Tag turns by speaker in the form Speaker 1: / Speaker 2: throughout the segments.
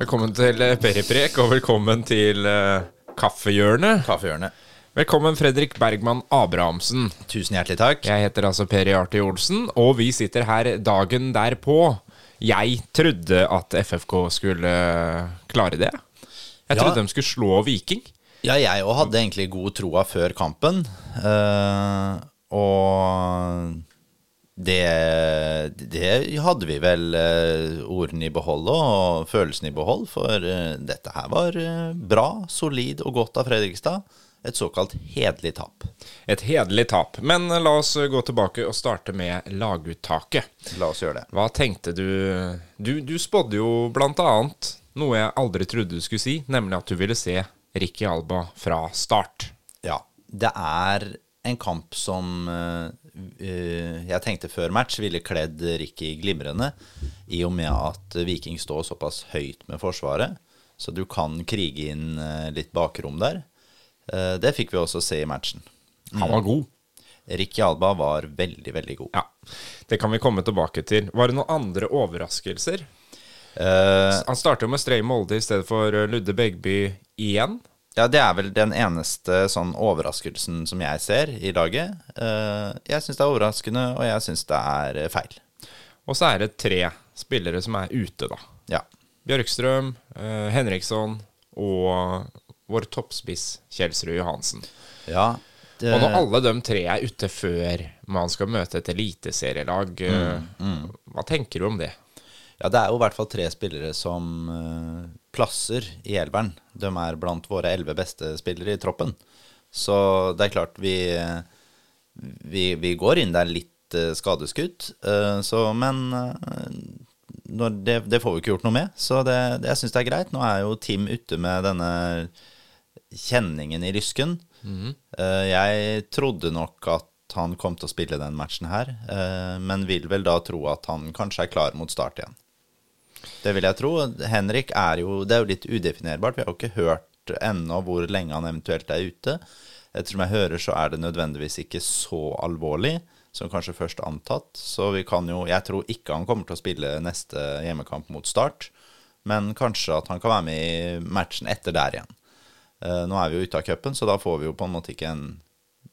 Speaker 1: Velkommen til eh, Periprek, og velkommen til uh, Kaffehjørnet.
Speaker 2: Kaffehjørnet.
Speaker 1: Velkommen, Fredrik Bergman Abrahamsen.
Speaker 2: Tusen hjertelig takk.
Speaker 1: Jeg heter altså Peri Arti Olsen, og vi sitter her dagen derpå. Jeg trodde at FFK skulle eh, klare det. Jeg
Speaker 2: Ja.
Speaker 1: trodde de skulle slå Viking.
Speaker 2: Ja, jeg òg hadde egentlig god troa før kampen. Uh, og det, det hadde vi vel uh, ordene i behold og følelsen i behold, for eh, dette her var eh, bra, solid og godt av Fredrikstad. Et såkalt hederlig tap.
Speaker 1: Et hederlig tap. Men eh, la oss gå tilbake og starte med laguttaket.
Speaker 2: La oss gjøre det.
Speaker 1: Hva tenkte du Du, du spådde jo annet noe jeg aldri trodde du skulle si, nemlig at du ville se Ricky Alba fra start.
Speaker 2: Ja. Det er en kamp som eh, eh, jeg tenkte før match ville kledd Ricky glimrende, i og med at Viking står såpass høyt med forsvaret, så du kan krige inn eh, litt bakrom der. Eh, det fikk vi også se i matchen.
Speaker 1: Han var god.
Speaker 2: Ricky Alba var veldig, veldig god.
Speaker 1: Ja, Det kan vi komme tilbake til. Var det noen andre overraskelser?
Speaker 2: Uh,
Speaker 1: Han starter jo med Stray Molde i stedet for eh, Ludde Begby igjen.
Speaker 2: Ja, det er vel den eneste sånn overraskelsen som jeg ser i laget. Eh, jeg syns det er overraskende, og jeg syns det er eh, feil.
Speaker 1: Og så er det tre spillere som er ute, da.
Speaker 2: Ja.
Speaker 1: Bjørkstrøm, eh, Henriksson og vår toppspiss Kjelsrud Johansen.
Speaker 2: ja det,
Speaker 1: Og når alle de tre er ute før man skal møte et eliteserielag, eh, hva tenker du om det?
Speaker 2: Ja, det er jo i hvert fall tre spillere som uh, plasser i elveren. De er blant våre elleve beste spillere i troppen. Så det er klart vi, vi, vi går inn der litt uh, skadeskutt. Uh, så, men når det, det får vi ikke gjort noe med, så det, det, jeg syns det er greit. Nå er jo Tim ute med denne kjenningen i lysken. Eh, jeg trodde nok at han kom til å spille den matchen her, men vil vel da tro at han kanskje er klar mot start igjen. Det vil jeg tro. Henrik er jo Det er jo litt udefinerbart. Vi har jo ikke hørt ennå hvor lenge han eventuelt er ute. Ettersom jeg hører, så er det nødvendigvis ikke så alvorlig som kanskje først antatt. Så vi kan jo Jeg tror ikke han kommer til å spille neste hjemmekamp mot Start, men kanskje at han kan være med i matchen etter der igjen. Eh, nå er vi jo ute av cupen, så da får vi jo på en måte ikke en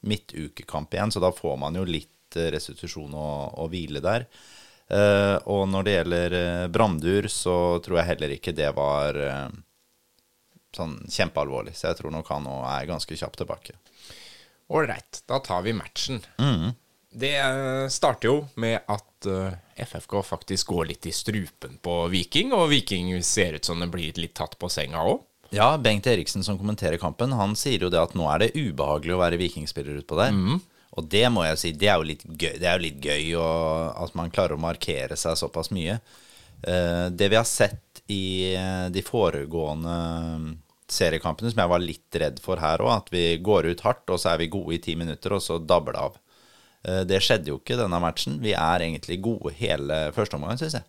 Speaker 2: midtukekamp igjen, så da får man jo litt eh, restitusjon og, og hvile der. Eh, og når det gjelder uh, Brandur, så tror jeg heller ikke det var eh, sånn kjempealvorlig. Så jeg tror nok han nå er ganske kjapt tilbake.
Speaker 1: Ålreit, da tar vi matchen. Det eh, starter jo med at eh, FFK faktisk går litt i strupen på Viking, og Viking ser ut som det blir litt tatt på senga òg.
Speaker 2: Ja, Bengt Eriksen som kommenterer kampen, han sier jo det at nå er det ubehagelig å være vikingspiller utpå der. Og det må jeg si, det er jo litt gøy, det er jo litt gøy og at man klarer å markere seg såpass mye. Eh, det vi har sett i eh, de foregående seriekampene, som jeg var litt redd for her òg, at vi går ut hardt, og så er vi gode i ti minutter, og så dabber det av. Eh, Det skjedde jo ikke denne matchen. Vi er egentlig gode hele første omgang, syns jeg.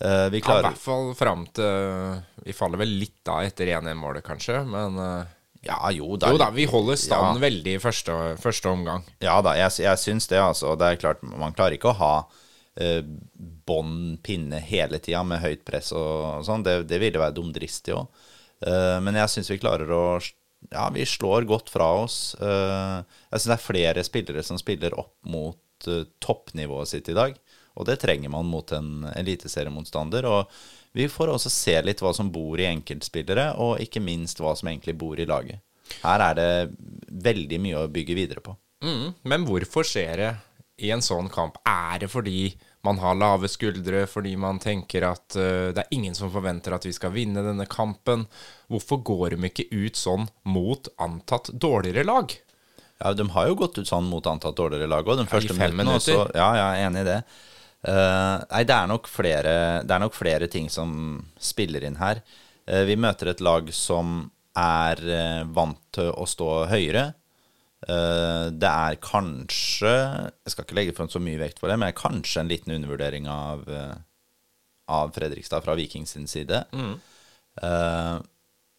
Speaker 2: Eh, Vi
Speaker 1: Ja, I hvert fall fram til Vi faller vel litt da etter 1-1-målet, kanskje, men eh,
Speaker 2: Ja, jo da.
Speaker 1: Jo da, vi holder stand
Speaker 2: Ja.
Speaker 1: veldig i første, første omgang.
Speaker 2: Ja da, jeg, jeg syns det, altså. Det er klart, man klarer ikke å ha eh, bånd, pinne hele tida med høyt press og, sånn. Det, det ville være dumdristig òg. Eh, men jeg syns vi klarer å Ja, vi slår godt fra oss. Eh, jeg syns det er flere spillere som spiller opp mot eh, toppnivået sitt i dag. Og det trenger man mot en eliteseriemotstander. Og vi får også se litt hva som bor i enkeltspillere, og ikke minst hva som egentlig bor i laget. Her er det veldig mye å bygge videre på.
Speaker 1: Mm, men hvorfor skjer det i en sånn kamp? Er det fordi man har lave skuldre, fordi man tenker at uh, det er ingen som forventer at vi skal vinne denne kampen? Hvorfor går de ikke ut sånn mot antatt dårligere lag?
Speaker 2: Ja, de har jo gått ut sånn mot antatt dårligere lag òg. Den
Speaker 1: i
Speaker 2: første
Speaker 1: fem
Speaker 2: også. Ja, jeg er enig i det. Eh, nei, det er, nok flere, det er nok flere ting som spiller inn her. Uh, vi møter et lag som er uh, vant til å stå høyere. Det er kanskje Jeg skal ikke legge frem så mye vekt på det, men det er kanskje en liten undervurdering av, av Fredrikstad fra Vikings sin side. Eh,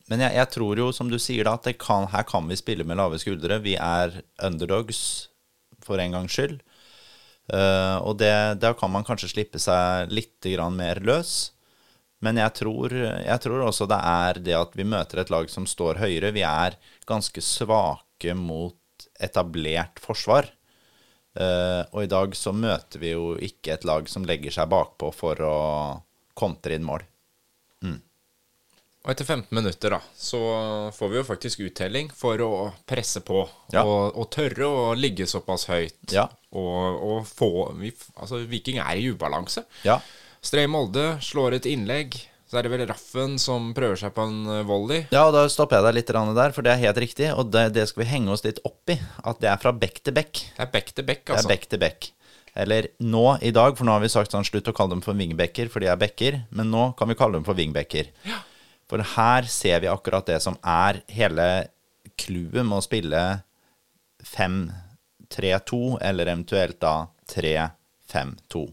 Speaker 2: men jeg, jeg tror jo, som du sier, da, at det kan, her kan vi spille med lave skuldre. Vi er underdogs for en gangs skyld. Eh, og det, da kan man kanskje slippe seg litt mer løs. Men jeg tror, jeg tror også det er det at vi møter et lag som står høyere. Vi er ganske svake mot etablert forsvar. Uh, og i dag så møter vi jo ikke et lag som legger seg bakpå for å kontre inn mål.
Speaker 1: Og etter 15 minutter da, så får vi jo faktisk uttelling for å presse på.
Speaker 2: Ja.
Speaker 1: Og, og tørre å ligge såpass høyt.
Speaker 2: Ja.
Speaker 1: Og, og få vi, Altså, Viking er i ubalanse.
Speaker 2: Ja.
Speaker 1: Stray Molde slår et innlegg. Så er det vel Raffen som prøver seg på en eh, volley.
Speaker 2: Ja, og da stopper jeg deg litt der, for det er helt riktig. Og det, det skal vi henge oss litt opp i. At det er fra bekk til bekk.
Speaker 1: Det er bekk til bekk, altså.
Speaker 2: Det er bekk til bekk. Eller nå i dag, for nå har vi sagt sånn slutt å kalle dem for vingbekker, for de er bekker. Men nå kan vi kalle dem for wingbacker. For her ser vi akkurat det som er hele clouet med å spille 5-3-2, eller eventuelt da 3-5-2.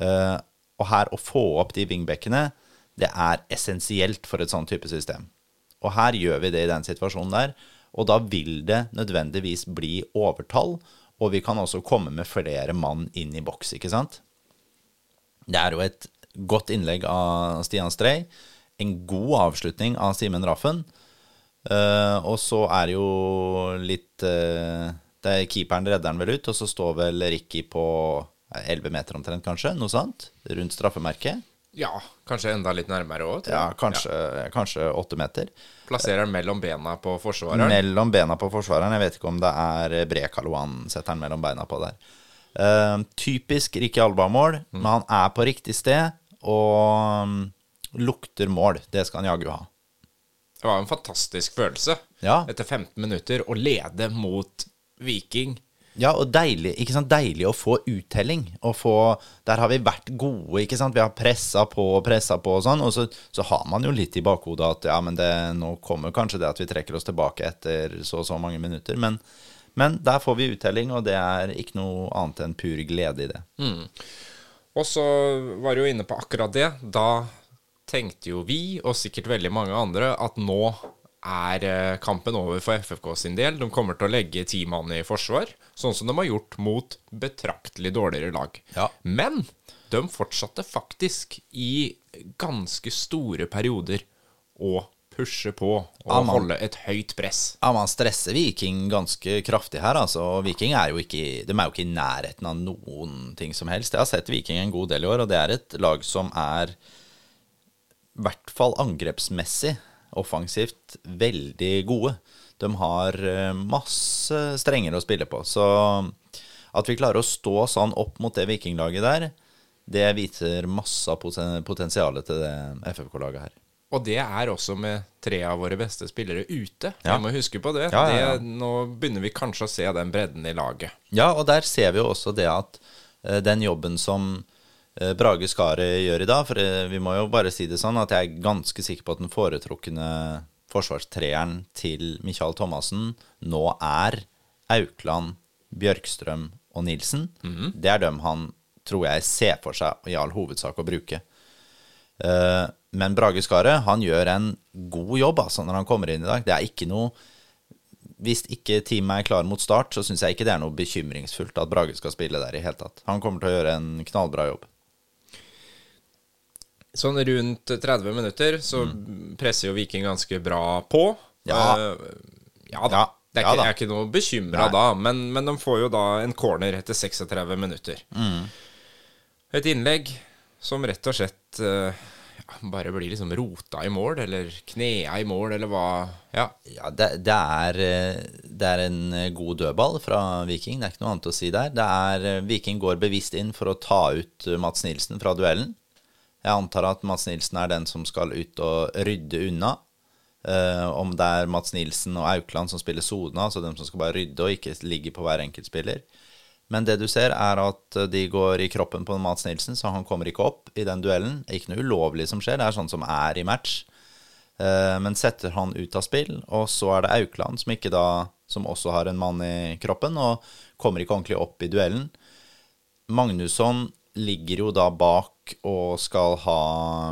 Speaker 2: Uh, og her å få opp de wingbackene, det er essensielt for et sånn type system. Og her gjør vi det i den situasjonen der, og da vil det nødvendigvis bli overtall, og vi kan også komme med flere mann inn i boks, ikke sant? Det er jo et godt innlegg av Stian Strei, en god avslutning av Simen Raffen, Uh, og så er det jo litt uh, Det er keeperen redder den vel ut, og så står vel Ricky på 11 meter omtrent, kanskje, noe sånt, rundt straffemerket.
Speaker 1: Ja, kanskje enda litt nærmere òg.
Speaker 2: Ja, kanskje, kanskje 8 meter.
Speaker 1: Plasserer den mellom bena på forsvareren.
Speaker 2: Mellom bena på forsvareren. Jeg vet ikke om det er Brekalo han setter den mellom beina på der. Uh, typisk Ricky Alba-mål, men han er på riktig sted og mm, lukter mål. Det skal han jaggu ha.
Speaker 1: Det var en fantastisk følelse
Speaker 2: Ja.
Speaker 1: etter 15 minutter å lede mot Viking.
Speaker 2: Ja, og deilig, ikke sant? deilig å få uttelling. Å få, der har vi vært gode, ikke sant. Vi har pressa på og pressa på og sånn. Og så, så har man jo litt i bakhodet at ja, men det, nå kommer kanskje det at vi trekker oss tilbake etter så og så mange minutter. Men, men der får vi uttelling, og det er ikke noe annet enn pur glede i det.
Speaker 1: Og så var du jo inne på akkurat det. Da tenkte jo vi, og sikkert veldig mange andre, at nå er eh, kampen over for FFK sin del. De kommer til å legge ti mann i forsvar, sånn som de har gjort mot betraktelig dårligere lag.
Speaker 2: Ja.
Speaker 1: Men de fortsatte faktisk i ganske store perioder å pushe på og
Speaker 2: Ja, man-
Speaker 1: holde et høyt press.
Speaker 2: Ja, man stresser Viking ganske kraftig her, altså. Viking er jo ikke, de er jo ikke i nærheten av noen ting som helst. Jeg har sett Viking en god del i år, og det er et lag som er i hvert fall angrepsmessig, offensivt, veldig gode. De har eh, masse strenger å spille på. Så at vi klarer å stå sånn opp mot det vikinglaget der, det viser masse av potensialet til det FFK-laget her.
Speaker 1: Og det er også med tre av våre beste spillere ute.
Speaker 2: Ja.
Speaker 1: Vi må huske på det.
Speaker 2: Ja, ja,
Speaker 1: det. Nå begynner vi kanskje å se den bredden i laget.
Speaker 2: Ja, og der ser vi jo også det at eh, den jobben som Brage Skaret gjør i dag, for eh, vi må jo bare si det sånn at jeg er ganske sikker på at den foretrukne forsvarstreeren til Michael Thomassen nå er Aukland, Bjørkstrøm og Nilsen. Det er dem han, tror jeg, ser for seg i all hovedsak å bruke. Eh, Men Brage Skaret, han gjør en god jobb altså, når han kommer inn i dag. Det er ikke noe hvis ikke teamet er klar mot start, så syns jeg ikke det er noe bekymringsfullt at Brage skal spille der i hele tatt. Han kommer til å gjøre en knallbra jobb.
Speaker 1: Sånn rundt 30 minutter så presser jo Viking ganske bra på.
Speaker 2: Mm. Ja.
Speaker 1: uh, ja da.
Speaker 2: Ja,
Speaker 1: Det er ikke, jeg er ikke noe bekymra da, men, men de får jo da en corner etter 36 minutter.
Speaker 2: Mm.
Speaker 1: Et innlegg som rett og slett uh, ja, bare blir liksom rota i mål, eller knea i mål, eller hva Ja.
Speaker 2: Ja, det, det, er, eh, det er en god dødball fra Viking, det er ikke noe annet å si der. Det er, Viking går bevisst inn for å ta ut Mats Nilsen fra duellen. Jeg antar at Mats Nilsen er den som skal ut og rydde unna. Uh, om det er Mats Nilsen og Aukland som spiller sona, altså dem som skal bare rydde og ikke ligge på hver enkelt spiller. Men det du ser, er at eh, de går i kroppen på Mats Nilsen, så han kommer ikke opp i den duellen. Det er Ikke noe ulovlig som skjer, det er sånn som er i match. Uh, Men setter han ut av spill, og så er det Aukland som ikke da Som også har en mann i kroppen, og kommer ikke ordentlig opp i duellen. Magnusson ligger jo da bak og skal ha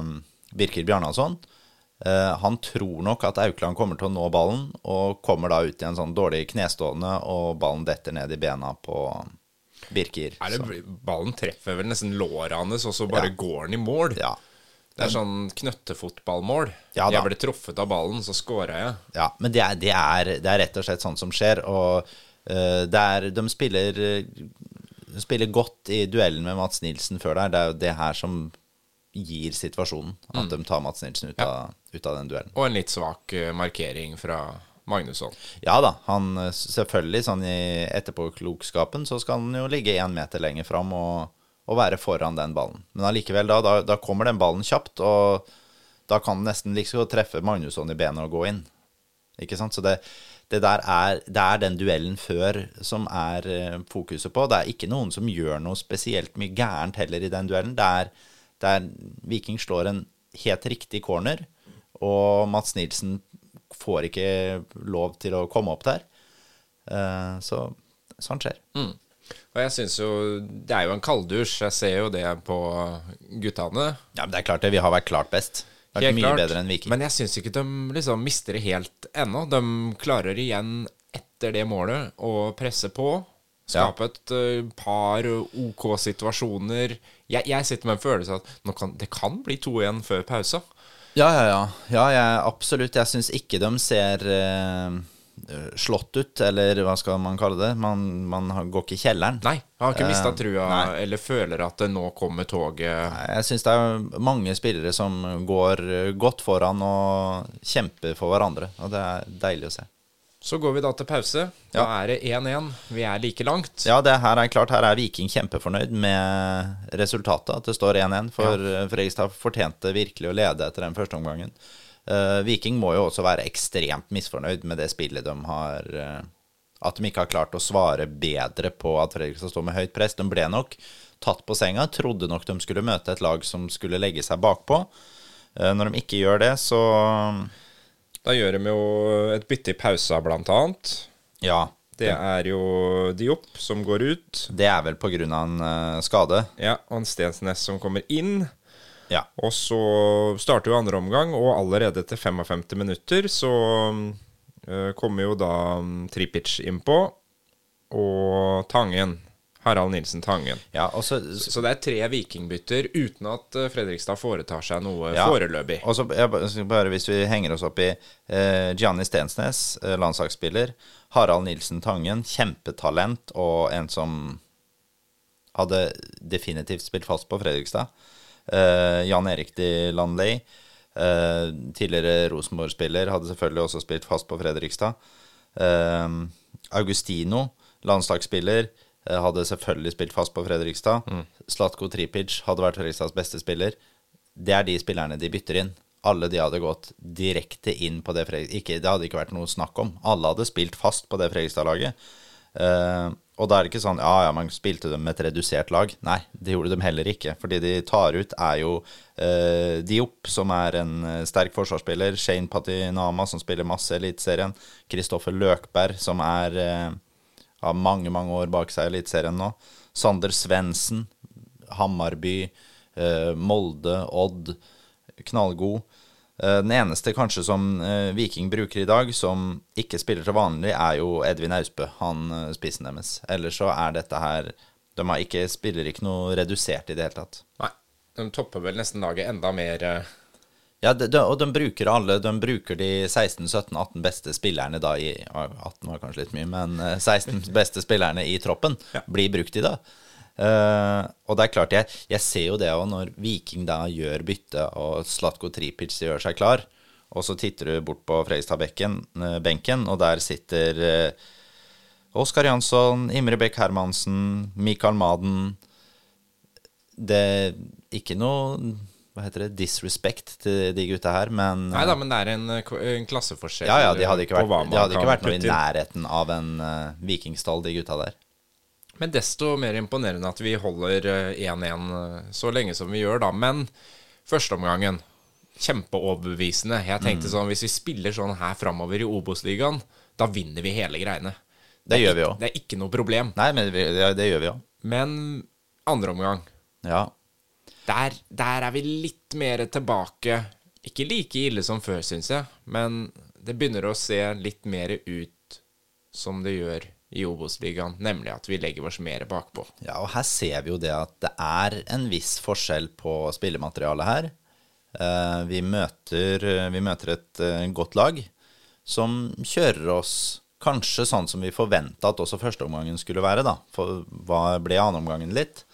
Speaker 2: mm, Birker Bjarnason. Eh, Han tror nok at Aukland kommer til å nå ballen, og kommer da ut i en sånn dårlig knestående, og ballen detter ned i bena på Birker.
Speaker 1: Er det, ballen treffer vel nesten låret hans, og så bare
Speaker 2: Ja.
Speaker 1: går den i mål.
Speaker 2: ja.
Speaker 1: Det er sånn knøttefotballmål.
Speaker 2: Ja
Speaker 1: jeg ble truffet av ballen, så scora jeg.
Speaker 2: Ja, men det er, det, er, det er rett og slett sånt som skjer. Og uh, er, de spiller, de spiller godt i duellen med Mats Nilsen før der. Det er jo det her som gir situasjonen. At de tar Mats Nilsen ut, av, ut av den duellen.
Speaker 1: Og en litt svak eh, markering fra Magnusson.
Speaker 2: Ja da, han eh, selvfølgelig sånn i etterpåklokskapen så skal han jo ligge én meter lenger fram og, og være foran den ballen. Men allikevel, da, da, da kommer den ballen kjapt, og da kan den nesten like liksom godt treffe Magnusson i benet og gå inn. Ikke sant? Så det, det der er, det er den duellen før som er eh, fokuset på. Det er ikke noen som gjør noe spesielt mye gærent heller i den duellen. Det er, det er Viking slår en helt riktig corner, og Mats Nilsen får ikke lov til å komme opp der. Eh, så sånn skjer.
Speaker 1: Og jeg syns jo Det er jo en kalddusj. Jeg ser jo det på guttene.
Speaker 2: Ja, men det er klart det. Vi har vært klart best. Vært mye
Speaker 1: klart.
Speaker 2: bedre enn Viking.
Speaker 1: Men jeg syns ikke de liksom mister det helt ennå. De klarer igjen etter det målet å presse på. Skape et eh, par OK situasjoner. Jeg, jeg sitter med en følelse av at kan, det kan bli to igjen før pausa.
Speaker 2: Ja, ja, ja. ja jeg, absolutt. Jeg syns ikke de ser eh, slått ut, eller hva skal man kalle det. Man, man går ikke i kjelleren.
Speaker 1: Nei, har ikke mista
Speaker 2: Eh,
Speaker 1: trua
Speaker 2: nei.
Speaker 1: eller føler at det nå kommer toget.
Speaker 2: Jeg syns det er mange spillere som går eh, godt foran og kjemper for hverandre. Og det er deilig å se.
Speaker 1: Så går vi da til pause. Da
Speaker 2: Ja.
Speaker 1: er det 1-1. Vi er like langt.
Speaker 2: Ja, det her er klart. Her er Viking kjempefornøyd med resultatet. At det står 1-1. For ja. Fredrikstad fortjente virkelig å lede etter den første omgangen. Eh, Viking må jo også være ekstremt misfornøyd med det spillet de har eh, At de ikke har klart å svare bedre på at Fredrikstad står med høyt press. De ble nok tatt på senga. Trodde nok de skulle møte et lag som skulle legge seg bakpå. Eh, når de ikke gjør det, så
Speaker 1: Da gjør de jo et bytte i pausa, blant annet.
Speaker 2: Ja.
Speaker 1: Det er jo Diop som går ut.
Speaker 2: Det er vel av en skade.
Speaker 1: Ja, og en Stensnes som kommer inn.
Speaker 2: Ja.
Speaker 1: Og så starter jo andre omgang, og allerede etter 55 minutter så uh, kommer jo da um, Tripic innpå, og Tangen. Harald Nilsen Tangen.
Speaker 2: ja og så
Speaker 1: Så det er tre vikingbytter uten at øh, Fredrikstad foretar seg noe
Speaker 2: Ja.
Speaker 1: foreløpig.
Speaker 2: Og så bare Hvis vi henger oss opp i eh, Gianni Stensnes, eh, landslagsspiller. Harald Nilsen Tangen, kjempetalent og en som hadde definitivt spilt fast på Fredrikstad. Eh, Jan Erik de Landley, eh, tidligere Rosenborg-spiller, hadde selvfølgelig også spilt fast på Fredrikstad. Eh, Augustino, landslagsspiller, hadde selvfølgelig spilt fast på Fredrikstad. Slatko Tripic hadde vært Fredrikstads beste spiller. Det er de spillerne de bytter inn. Alle de hadde gått direkte inn på det Fredrikstad Ikke, det hadde ikke vært noe snakk om. Alle hadde spilt fast på det Fredrikstad-laget. Eh, og da er det ikke sånn ja, ja, man spilte dem med et redusert lag. Nei, det gjorde de heller ikke. Fordi de tar ut er jo eh, Diop, som er en eh, sterk forsvarsspiller. Shane Patinama, som spiller masse i Eliteserien. Kristoffer Løkberg, som er eh, har mange, mange år bak seg i Eliteserien nå. Sander Svendsen, Hammarby, eh, Molde, Odd. Knallgod. Eh, Den eneste kanskje som eh, Viking bruker i dag, som ikke spiller til vanlig, er jo Edvin Austbø, han eh, spissen deres. Ellers så er dette her De har ikke, spiller ikke noe redusert i det hele tatt.
Speaker 1: Nei, de topper vel nesten laget enda mer
Speaker 2: Ja, de, de, og de bruker alle De bruker de 16-17-18 beste spillerne da i 18 var kanskje litt mye, men eh, 16 beste spillerne i troppen blir brukt i dag. Eh, og det er klart, jeg, jeg ser jo det òg når Viking da gjør bytte, og Slatko Tripic gjør seg klar, og så titter du bort på Fredrikstad-benken, eh, og der sitter uh, Oskar Jansson, Imre Bech Hermansen, Mikael Maden Det er ikke noe hva heter det, disrespect til de gutta her, men
Speaker 1: Nei da, men det er en, en klasseforskjell
Speaker 2: ja, ja, de hadde ikke vært, de hadde ikke vært noe i nærheten av en uh, vikingstall, de gutta der.
Speaker 1: Men desto mer imponerende at vi holder eh, 1-1 eh, så lenge som vi gjør, da. Men førsteomgangen kjempeoverbevisende. Jeg tenkte
Speaker 2: Mm.
Speaker 1: sånn, hvis vi spiller sånn her framover i Obos-ligaen, da vinner vi hele greiene.
Speaker 2: Det
Speaker 1: det
Speaker 2: gjør vi òg.
Speaker 1: Det er ikke noe problem.
Speaker 2: Nei, men det, det gjør vi òg.
Speaker 1: Men andre omgang,
Speaker 2: Ja.
Speaker 1: der, der er vi litt mer tilbake. Ikke like ille som før, syns jeg, men det begynner å se litt mer ut som det gjør i Obos-ligaen, nemlig at vi legger oss mer bakpå.
Speaker 2: ja, og her ser vi jo det at det er en viss forskjell på spillematerialet her. Eh, vi, møter, vi møter et eh, godt lag som kjører oss kanskje sånn som vi forventa at også førsteomgangen skulle være, da. For hva ble annenomgangen litt?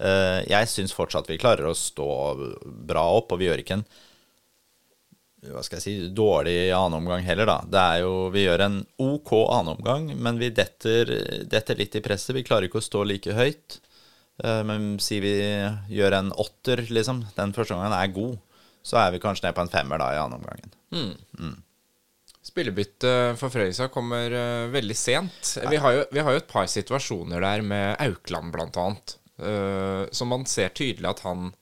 Speaker 2: Eh, jeg syns fortsatt vi klarer å stå bra opp, og vi gjør ikke en hva skal jeg si, dårlig annenomgang heller, da. Det er jo, Vi gjør en OK annenomgang, men vi detter, detter, litt i presset. Vi klarer ikke å stå like høyt. Eh, men si vi gjør en åtter, liksom. Den første gangen er god. Så er vi kanskje ned på en femmer da i annenomgangen. Mm.
Speaker 1: Mm. Spillebyttet for Frøysa kommer uh, veldig sent. Vi har, jo, vi har, jo, et par situasjoner der med Aukland, blant annet. Uh, så man ser tydelig at han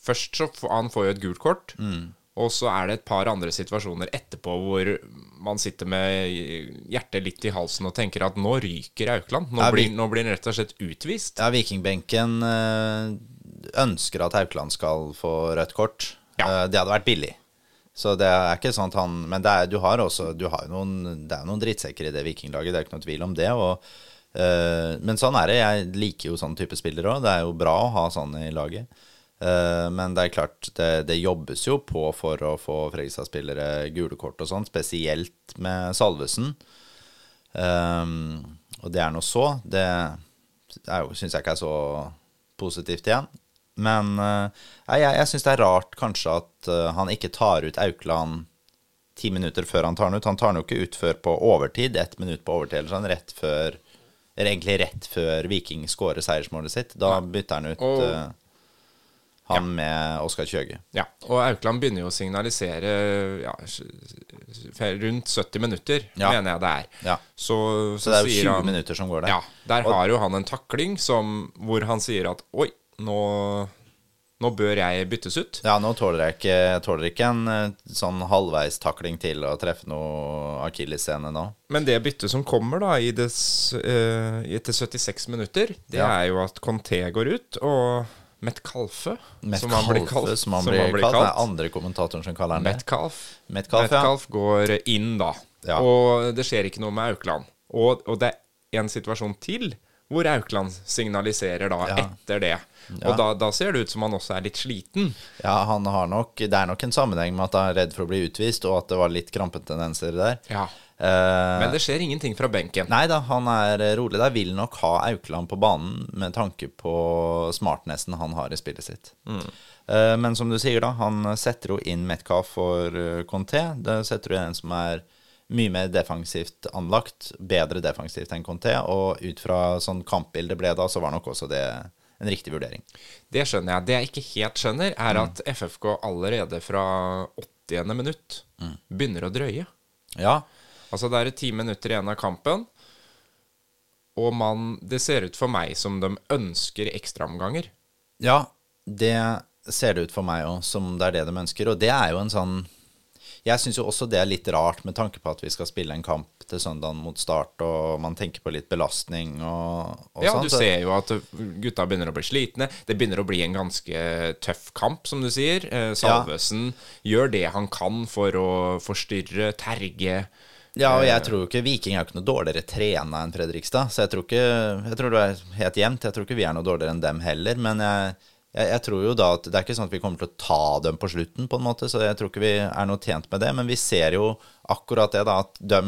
Speaker 1: Først så han får jo et gult kort. Mm. Og så er det et par andre situasjoner etterpå hvor man sitter med hjertet litt i halsen og tenker at nå ryker Aukland. Nå, ja, blir, nå blir han rett og slett utvist.
Speaker 2: Ja, Vikingbenken ønsker at Aukland skal få rødt kort. Ja. Det hadde vært billig. Så det er ikke sånn at han Men er, du har også du har noen, det er noen drittsekker i det vikinglaget, det er ikke noe tvil om det. Og, uh, men sånn er det. Jeg liker jo sånn type spillere òg. Det er jo bra å ha sånn i laget. Uh, men det er klart, det, det, jobbes jo på for å få Fredrikstad-spillere gule kort og sånn, spesielt med Salvesen. Um, og det er nå så. Det syns jeg ikke er så positivt igjen. Men uh, jeg, jeg syns det er rart kanskje at uh, han ikke tar ut Aukland ti minutter før han tar den ut. Han tar den jo ikke ut før på overtid, ett minutt på overtid, eller sånn, rett før egentlig rett før Viking skårer seiersmålet sitt. Da bytter han ut uh, han ja. med Oskar Kjøge.
Speaker 1: Ja, og Aukland begynner jo å signalisere ja, rundt 70 minutter, ja. mener jeg det er.
Speaker 2: Ja. Så, så, så, det er jo 20 han, minutter som går der.
Speaker 1: Ja, Der og, har jo han en takling som, hvor han sier at oi, nå, nå bør jeg byttes ut.
Speaker 2: Ja, nå tåler jeg ikke, tåler ikke en eh, sånn halvveistakling til å treffe noe akillessene nå.
Speaker 1: Men det byttet som kommer da i des, uh, etter 76 minutter, det er jo at Conté går ut, og Metcalfe,
Speaker 2: Metcalfe som han blir kalt. Som han blir, kalt. Det er andre kommentatoren som kaller han
Speaker 1: det. Metcalf. Metcalf, Metcalf ja. går inn da. Ja. Og det skjer ikke noe med Aukland. Og, og det er en situasjon til hvor Aukland signaliserer da ja. etter det. Og da, da, ser det ut som han også er litt sliten.
Speaker 2: Ja, han har nok, det er nok en sammenheng med at han er redd for å bli utvist, og at det var litt krampetendenser der.
Speaker 1: Ja. Uh, Men det skjer ingenting fra benken.
Speaker 2: Nei da, han er rolig der. Vil nok ha Aukland på banen med tanke på smartnessen han har i spillet sitt. Mm. Uh, men som du sier, da, han setter jo inn Metcalf for Conté. Det setter du en som er mye mer defensivt anlagt. Bedre defensivt enn Conté. Og ut fra sånn kampbilde ble da, så var nok også det en riktig vurdering.
Speaker 1: Det skjønner jeg. Det jeg ikke helt skjønner, er mm. at FFK allerede fra 80. minutt mm. begynner å drøye.
Speaker 2: Ja.
Speaker 1: Altså, det er ti minutter igjen av kampen, og man Det ser ut for meg som de ønsker ekstraomganger.
Speaker 2: Ja, det ser det ut for meg òg som det er det de ønsker, og det er jo en sånn jeg syns jo også det er litt rart, med tanke på at vi skal spille en kamp til søndag mot start, og man tenker på litt belastning og, og
Speaker 1: ja,
Speaker 2: sånn.
Speaker 1: Ja, du ser jo at gutta begynner å bli slitne. Det begynner å bli en ganske tøff kamp, som du sier. Eh, Salvesen ja. gjør det han kan for å forstyrre, terge.
Speaker 2: Ja, og jeg eh, tror ikke Viking er ikke noe dårligere trena enn Fredrikstad. Så jeg tror ikke Jeg tror det er helt jevnt. Jeg tror ikke vi er noe dårligere enn dem heller. Men jeg, jeg, jeg, tror jo da at det er ikke sånn at vi kommer til å ta dem på slutten, på en måte, så jeg tror ikke vi er noe tjent med det. Men vi ser jo akkurat det, da, at de,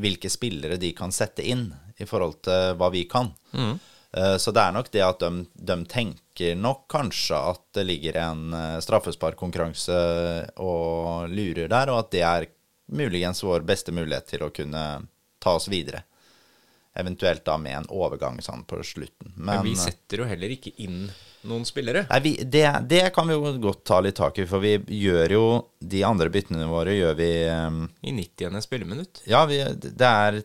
Speaker 2: hvilke spillere de kan sette inn i forhold til hva vi kan. Mm. Uh, så det er nok det at de, de, tenker nok kanskje at det ligger en uh, straffesparkkonkurranse og lurer der, og at det er muligens vår beste mulighet til å kunne ta oss videre. Eventuelt da med en overgang sånn på slutten.
Speaker 1: Men, Men vi setter jo heller ikke inn noen spillere?
Speaker 2: Nei, vi, det, det, kan vi jo godt ta litt tak i, for vi gjør jo de andre byttene våre gjør vi um,
Speaker 1: I 90. spilleminutt?
Speaker 2: Ja, vi, det er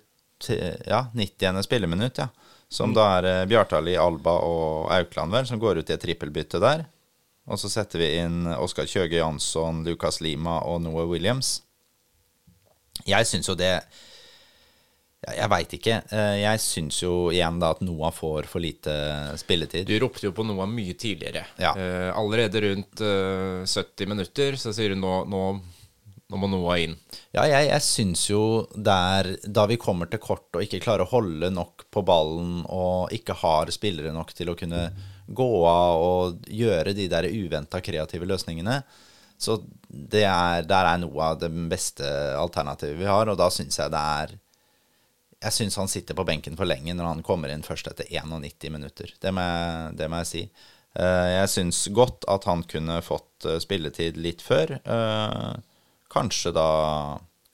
Speaker 2: ja, 90. spilleminutt, ja. Som mm. da er uh, Bjartali, Alba og Aukland, vel, som går ut i et trippelbytte der. Og så setter vi inn Oskar Kjøge Jansson, Lukas Lima og Noah Williams. Jeg syns jo det jeg veit ikke. Eh, jeg syns jo igjen da at Noah får for lite spilletid.
Speaker 1: Du ropte jo på Noah mye tidligere. Ja. Uh, allerede rundt uh, eh, 70 minutter så sier du nå, nå, nå må Noah inn.
Speaker 2: Ja, jeg, jeg syns jo der Da vi kommer til kort og ikke klarer å holde nok på ballen og ikke har spillere nok til å kunne gå av og gjøre de der uventa kreative løsningene, Så det er, der er noe av det beste alternativet vi har, og da syns jeg det er Jeg syns han sitter på benken for lenge når han kommer inn først etter 91 minutter. Det må jeg, det må jeg si. Eh, jeg syns godt at han kunne fått eh, spilletid litt før. Eh, kanskje da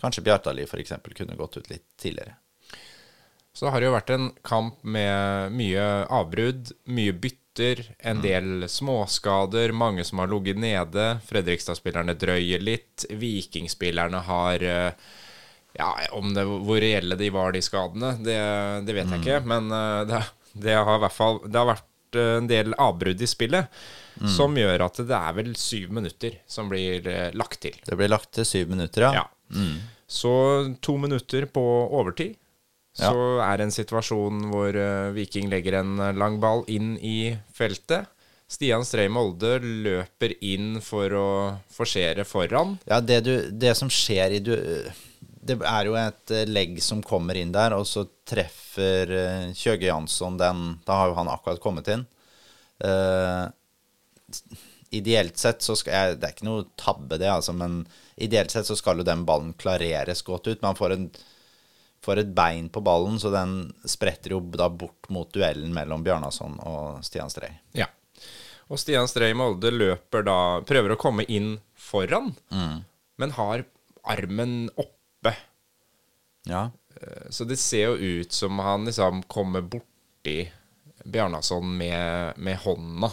Speaker 2: Kanskje Bjartali f.eks. kunne gått ut litt tidligere.
Speaker 1: Så det har jo vært en kamp med mye avbrudd, mye bytter, en
Speaker 2: Mm.
Speaker 1: del småskader, mange som har ligget nede. Fredrikstad-spillerne drøyer litt. Vikingspillerne har eh, Ja, om det, hvor reelle de var, de skadene, det, det vet jeg
Speaker 2: Mm.
Speaker 1: ikke. Men eh, det, det har i hvert fall Det har vært eh, en del avbrudd i spillet
Speaker 2: Mm.
Speaker 1: som gjør at det er vel syv minutter som blir lagt til.
Speaker 2: Det blir lagt til syv minutter, ja.
Speaker 1: Ja. Så to minutter på overtid. Så er det en situasjon hvor eh, Viking legger en eh, lang ball inn i feltet. Stian Strei Molde løper inn for å forsere foran.
Speaker 2: Ja, det, du, det som skjer i du, Det er jo et eh, legg som kommer inn der, og så treffer eh, Kjøge Jansson den Da har jo han akkurat kommet inn. Uh, ideelt sett så skal jeg Det er ikke noe tabbe, det, altså, men ideelt sett så skal jo den ballen klareres godt ut. Man får, en, får et bein på ballen, så den spretter jo da bort mot duellen mellom Bjarnason og Stian Strei.
Speaker 1: Ja. Og Stian Strei Molde løper da Prøver å komme inn foran, men har armen oppe.
Speaker 2: Ja.
Speaker 1: Eh, Så det ser jo ut som han liksom kommer borti Bjarnason med, med hånda.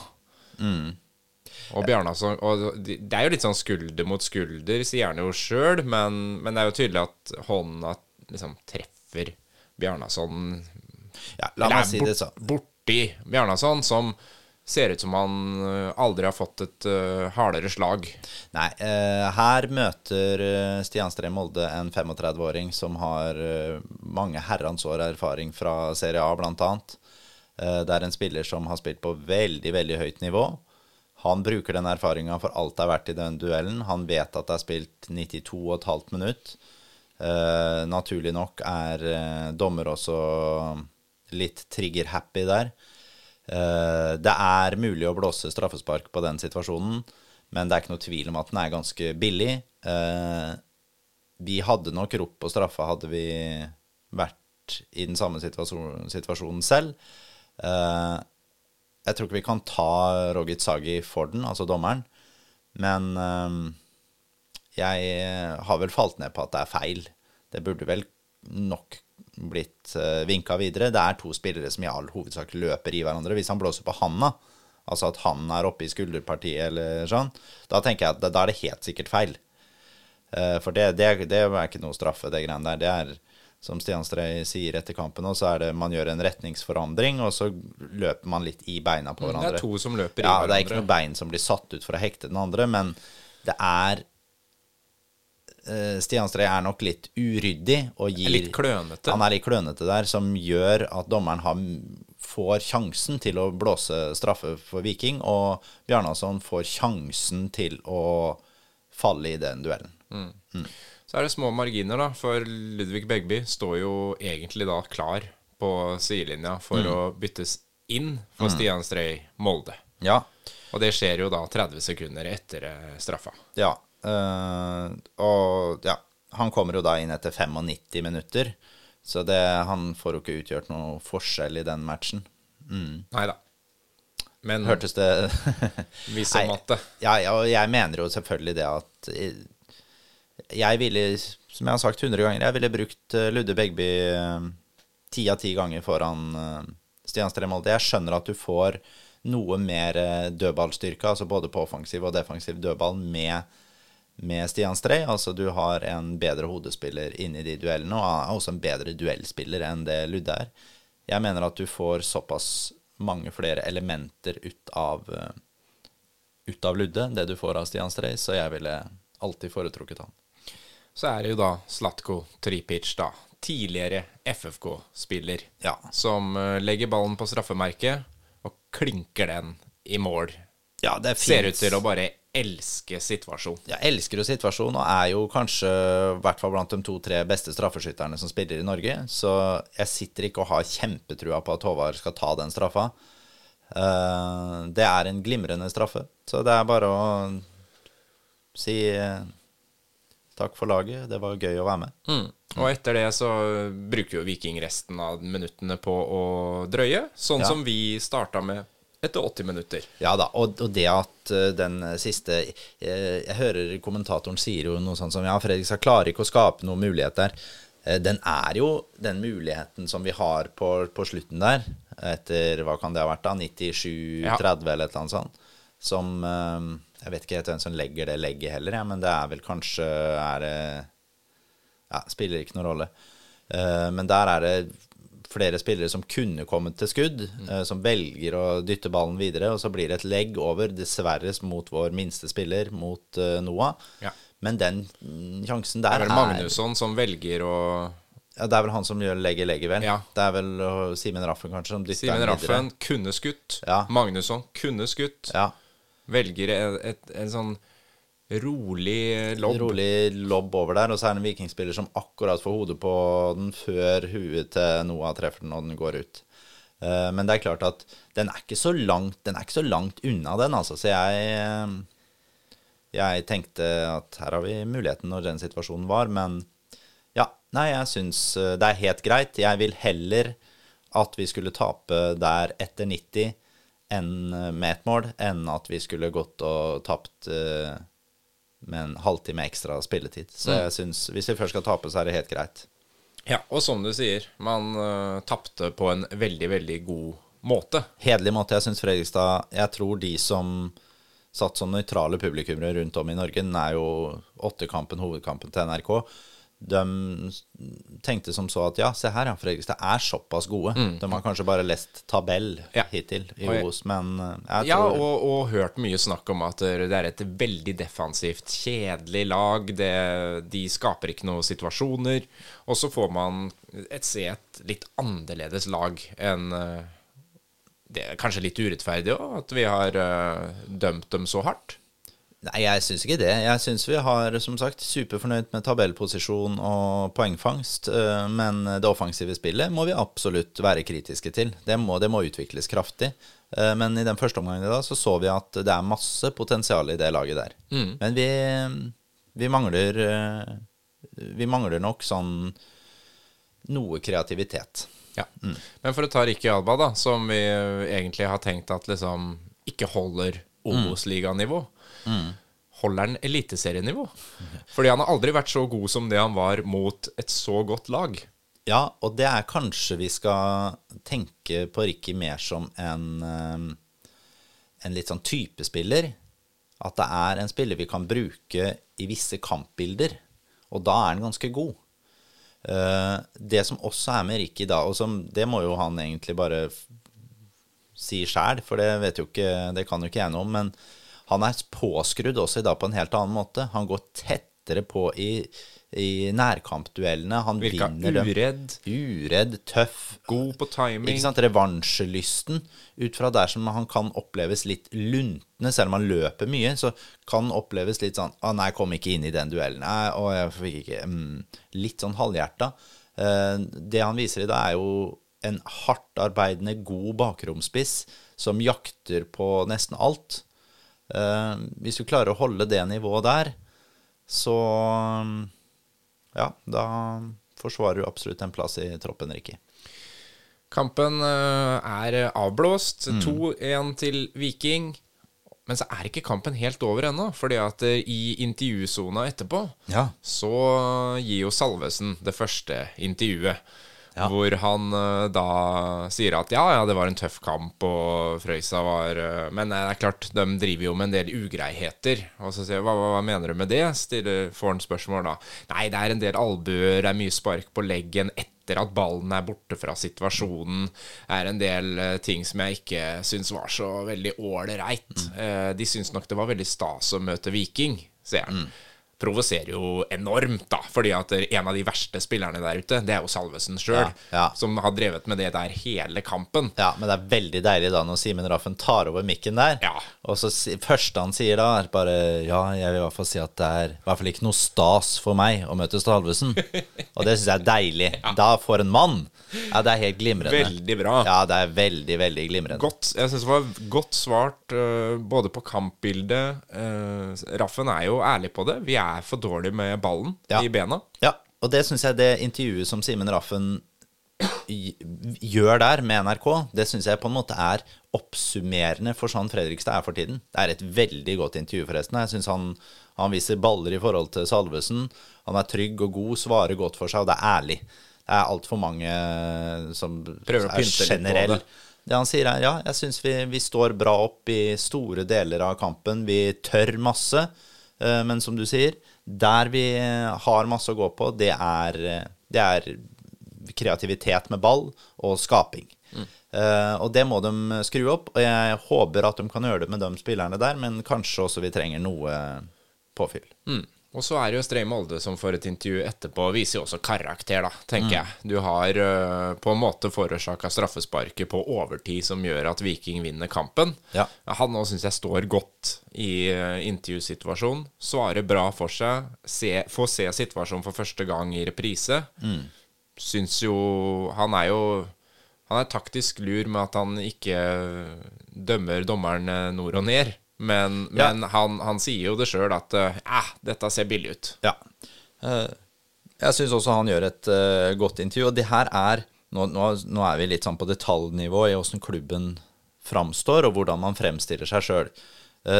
Speaker 1: Og Bjarnason og Det er jo litt sånn skulder mot skulder, sier han jo sjøl, men, men det er jo tydelig at hånda liksom treffer Bjarnason
Speaker 2: ja la meg si
Speaker 1: bort,
Speaker 2: det sånn.
Speaker 1: borti Bjarnason, som ser ut som han eh, aldri har fått et uh, hardere slag.
Speaker 2: Nei, uh, her møter Stian Stree Molde en 35-åring som har mange herrens år erfaring fra Serie A, annet. Eh, det er en spiller som har spilt på veldig, veldig høyt nivå. Han bruker den erfaringa for alt det er verdt i den duellen. Han vet at det er spilt 92,5 minutt. Eh, naturlig nok er uh, dommer også litt trigger-happy der. Uh, det er mulig å blåse straffespark på den situasjonen, men det er ikke noe tvil om at den er ganske billig. Vi hadde nok ropt på straffa hadde vi vært i den samme situasjonen, situasjonen selv. Jeg tror ikke vi kan ta Rogit Sagi for den, altså dommeren, men jeg har vel falt ned på at det er feil. Det burde vel nok blitt uh, vinka videre. Det er to spillere som i all hovedsak løper i hverandre. Hvis han blåser på handa, altså at han er oppe i skulderpartiet eller sånn, da tenker jeg at da, er det helt sikkert feil. Eh, for det, det, det er ikke noe straffe, det greiene der. Det er, som Stian Strei sier etter kampen òg, så er det man gjør en retningsforandring, og så løper man litt i beina på hverandre.
Speaker 1: Det er to som løper i
Speaker 2: Ja, det er ikke
Speaker 1: hverandre.
Speaker 2: noe bein som blir satt ut for å hekte den andre, men det er eh, Stian Strei er nok litt uryddig og gir
Speaker 1: Litt klønete.
Speaker 2: Han er litt klønete der, som gjør at dommeren har, får sjansen til å blåse straffe for Viking, og Bjarnason får sjansen til å falle i den duellen.
Speaker 1: Så er det små marginer, da, for Ludvig Begby står jo egentlig da klar på sidelinja for
Speaker 2: Mm.
Speaker 1: å byttes inn for Stian Strei Molde.
Speaker 2: Ja,
Speaker 1: Og det skjer jo da 30 sekunder etter eh, straffa.
Speaker 2: ja. Eh, og ja, han kommer jo da inn etter 95 minutter, så det, han får jo ikke utgjort noe forskjell i den matchen.
Speaker 1: Nei da. Men
Speaker 2: Hørtes det
Speaker 1: vi som at det
Speaker 2: Ja, ja, og jeg mener jo selvfølgelig det at jeg ville, som jeg har sagt 100 ganger, jeg ville brukt eh, Ludde Begby ti av ti ganger foran eh, Stian Stremolde. Jeg skjønner at du får noe mer eh, dødballstyrke, altså både på offensiv og defensiv dødball med, med Stian Strei. Altså du har en bedre hodespiller inni de duellene, og er også en bedre duellspiller enn det Ludde er. Jeg mener at du får såpass mange flere elementer ut av, eh, ut av Ludde, det du får av Stian Strei, så jeg ville alltid foretrukket han.
Speaker 1: Så er det jo da Slatko Tripic, da. Tidligere FFK-spiller.
Speaker 2: Ja.
Speaker 1: Som eh, legger ballen på straffemerket og klinker den i mål.
Speaker 2: Ja, det
Speaker 1: Ser ut til å bare elske situasjonen.
Speaker 2: Ja, elsker jo situasjonen, og er jo kanskje i hvert fall blant de to-tre beste straffeskytterne som spiller i Norge. Så jeg sitter ikke og har kjempetrua på at Håvard skal ta den straffa. Eh, det er en glimrende straffe, så det er bare å Si eh, takk for laget, det var gøy å være med.
Speaker 1: Mm. Og etter det så bruker jo Viking resten av minuttene på å drøye, sånn
Speaker 2: Ja.
Speaker 1: som vi starta med etter 80 minutter.
Speaker 2: Ja da, og, og det at uh, den siste eh, Jeg hører kommentatoren sier jo noe sånt som Ja, Fredrikstad klarer ikke å skape noen mulighet der. Uh, Den er jo den muligheten som vi har på, på slutten der, etter hva kan det ha vært, da? 97-30
Speaker 1: Ja.
Speaker 2: eller et eller annet sånt. Som uh, Jeg vet ikke helt hvem som legger det legget heller, ja, men det er vel kanskje er det Ja, spiller ikke noen rolle. Men der er det flere spillere som kunne kommet til skudd, eh, som velger å dytte ballen videre, og så blir det et legg over, dessverre mot vår minste spiller, mot eh, Noah.
Speaker 1: Ja.
Speaker 2: Men den mm, sjansen der
Speaker 1: er Det er vel Magnusson som velger å
Speaker 2: ja, Det er vel han som gjør legger legget, vel.
Speaker 1: Ja.
Speaker 2: Det er vel Simen Raffen, kanskje, som dytter
Speaker 1: Simen
Speaker 2: Raffen videre.
Speaker 1: Kunne skutt.
Speaker 2: Ja.
Speaker 1: Magnusson kunne skutt.
Speaker 2: Ja.
Speaker 1: Velger et, et, en sånn rolig lobb.
Speaker 2: Rolig lobb over der, og så er det en vikingspiller som akkurat får hodet på den før huet til Noah treffer den, og den går ut. Eh, men det er klart at den er ikke så langt, den er ikke så langt unna den, altså. Så jeg eh, Jeg tenkte at her har vi muligheten når den situasjonen var, men ja. Nei, jeg syns eh, det er helt greit. Jeg vil heller at vi skulle tape der etter 90 enn med ett mål, enn at vi skulle gått og tapt eh, med en halvtime ekstra spilletid. Så jeg synes, hvis vi først skal tape, så er det helt greit.
Speaker 1: Ja, og som du sier, man uh, tapte på en veldig, veldig god måte.
Speaker 2: Hederlig måte. Jeg syns Fredrikstad Jeg tror de som satt som nøytrale publikummere rundt om i Norge, den er jo åttekampen, hovedkampen til NRK. De tenkte som så at ja, se her, ja, Fredrikstad er såpass gode. De har kanskje bare lest tabell
Speaker 1: Mm. Ja.
Speaker 2: hittil i Os, men jeg tror Ja,
Speaker 1: og, og hørt mye snakk om at det er et veldig defensivt, kjedelig lag. Det, de skaper ikke noen situasjoner. Og så får man et, se et litt annerledes lag enn eh, Det er kanskje litt urettferdig òg, at vi har uh, dømt dem så hardt.
Speaker 2: Nei, jeg syns ikke det. Jeg syns vi har, som sagt, superfornøyd med tabellposisjon og poengfangst. eh, Men det offensive spillet må vi absolutt være kritiske til. Det må, det må utvikles kraftig. Eh, Men i den første omgangen i dag så så vi at det er masse potensial i det laget der. Men vi, vi mangler eh, Vi mangler nok sånn noe kreativitet.
Speaker 1: Ja. Men for å ta Ricky Alba, da, som vi egentlig har tenkt at liksom ikke holder Obos-liganivå, holder han eliteserienivå? Fordi han har aldri vært så god som det han var mot et så godt lag.
Speaker 2: Ja, og det er kanskje vi skal tenke på Ricky mer som en, eh, en litt sånn typespiller. At det er en spiller vi kan bruke i visse kampbilder, og da er han ganske god. Eh, Det som også er med Ricky da, og som, det må jo han egentlig bare si sjæl, for det vet jo ikke, det kan jo ikke jeg noe om, men han er påskrudd også i dag på en helt annen måte. Han går tettere på i, i nærkampduellene. Han
Speaker 1: Virka
Speaker 2: vinner dem.
Speaker 1: uredd,
Speaker 2: Uredd, tøff,
Speaker 1: god på timing.
Speaker 2: ikke sant? revansjelysten. Ut fra der som han kan oppleves litt luntende, selv om han løper mye, så kan oppleves litt sånn Å, nei, kom ikke inn i den duellen. Nei, å, jeg fikk ikke mm, Litt sånn halvhjerta. Eh, det han viser i dag, er jo en hardtarbeidende, god bakromspiss som jakter på nesten alt. Eh, hvis du klarer å holde det nivået der, så ja, da forsvarer du absolutt en plass i troppen, Ricky.
Speaker 1: Kampen eh, er avblåst.
Speaker 2: Mm.
Speaker 1: 2-1 til Viking. Men så er ikke kampen helt over ennå, fordi at eh, i intervjusona etterpå
Speaker 2: Ja.
Speaker 1: så gir jo Salvesen det første intervjuet.
Speaker 2: Ja.
Speaker 1: Hvor han eh, da sier at ja, ja, det var en tøff kamp, og Frøysa var eh, Men eh, det er klart, de driver jo med en del ugreiheter. Og så sier jeg hva, hva, mener du med det? Stiller, får han spørsmål da. Nei, det er en del albuer, det er mye spark på leggen etter at ballen er borte fra situasjonen. Det er en del ting som jeg ikke syns var så veldig ålreit. Eh, de syns nok det var veldig stas å møte Viking, sier han. Provoserer jo enormt, da. Fordi at en av de verste spillerne der ute, det er jo Salvesen sjøl.
Speaker 2: Ja, ja.
Speaker 1: Som har drevet med det der hele kampen.
Speaker 2: Ja, men det er veldig deilig da når Simen Raffen tar over mikken der.
Speaker 1: Ja.
Speaker 2: Og så første han sier da, er bare Ja, jeg vil i hvert fall si at det er i hvert fall ikke noe stas for meg å møte Salvesen. og det syns jeg er deilig. Da får en mann. Ja, det er helt glimrende.
Speaker 1: Veldig bra.
Speaker 2: Ja, det er veldig, veldig glimrende.
Speaker 1: Godt, jeg synes det var godt svart øh, både på kampbildet øh, Raffen er jo ærlig på det. Vi er for dårlig med ballen
Speaker 2: Ja.
Speaker 1: i bena.
Speaker 2: Ja, og det syns jeg det intervjuet som Simen Raffen gjør der med NRK, det syns jeg på en måte er oppsummerende for sånn Fredrikstad er for tiden. Det er et veldig godt intervju, forresten. Jeg syns han, han viser baller i forhold til Salvesen. Han er trygg og god, svarer godt for seg, og det er ærlig. Det er altfor mange som
Speaker 1: Prøver
Speaker 2: er
Speaker 1: pynte litt på
Speaker 2: generell.
Speaker 1: det.
Speaker 2: Det han sier er ja, jeg syns vi, vi står bra opp i store deler av kampen. Vi tør masse. Eh, Men som du sier, der vi har masse å gå på, det er, det er kreativitet med ball og skaping. Eh, og det må de skru opp, og jeg håper at de kan gjøre det med de spillerne der, men kanskje også vi trenger noe påfyll.
Speaker 1: Mm. Og så er det jo Stray Molde som får et intervju etterpå, viser jo også karakter, da, tenker jeg. Du har uh, på en måte forårsaka straffesparket på overtid som gjør at Viking vinner kampen.
Speaker 2: Ja.
Speaker 1: Han nå syns jeg står godt i uh, intervjusituasjonen. Svarer bra for seg. Se, får se situasjonen for første gang i reprise. Syns jo Han er jo Han er taktisk lur med at han ikke dømmer dommeren eh, nord og ned. Men,
Speaker 2: Ja.
Speaker 1: han, han sier jo det sjøl at eh, eh, dette ser billig ut.
Speaker 2: Ja. Eh, Jeg syns også han gjør et uh, godt intervju. Og det her er nå, nå, nå er vi litt sånn på detaljnivå i åssen klubben framstår, og hvordan man fremstiller seg sjøl.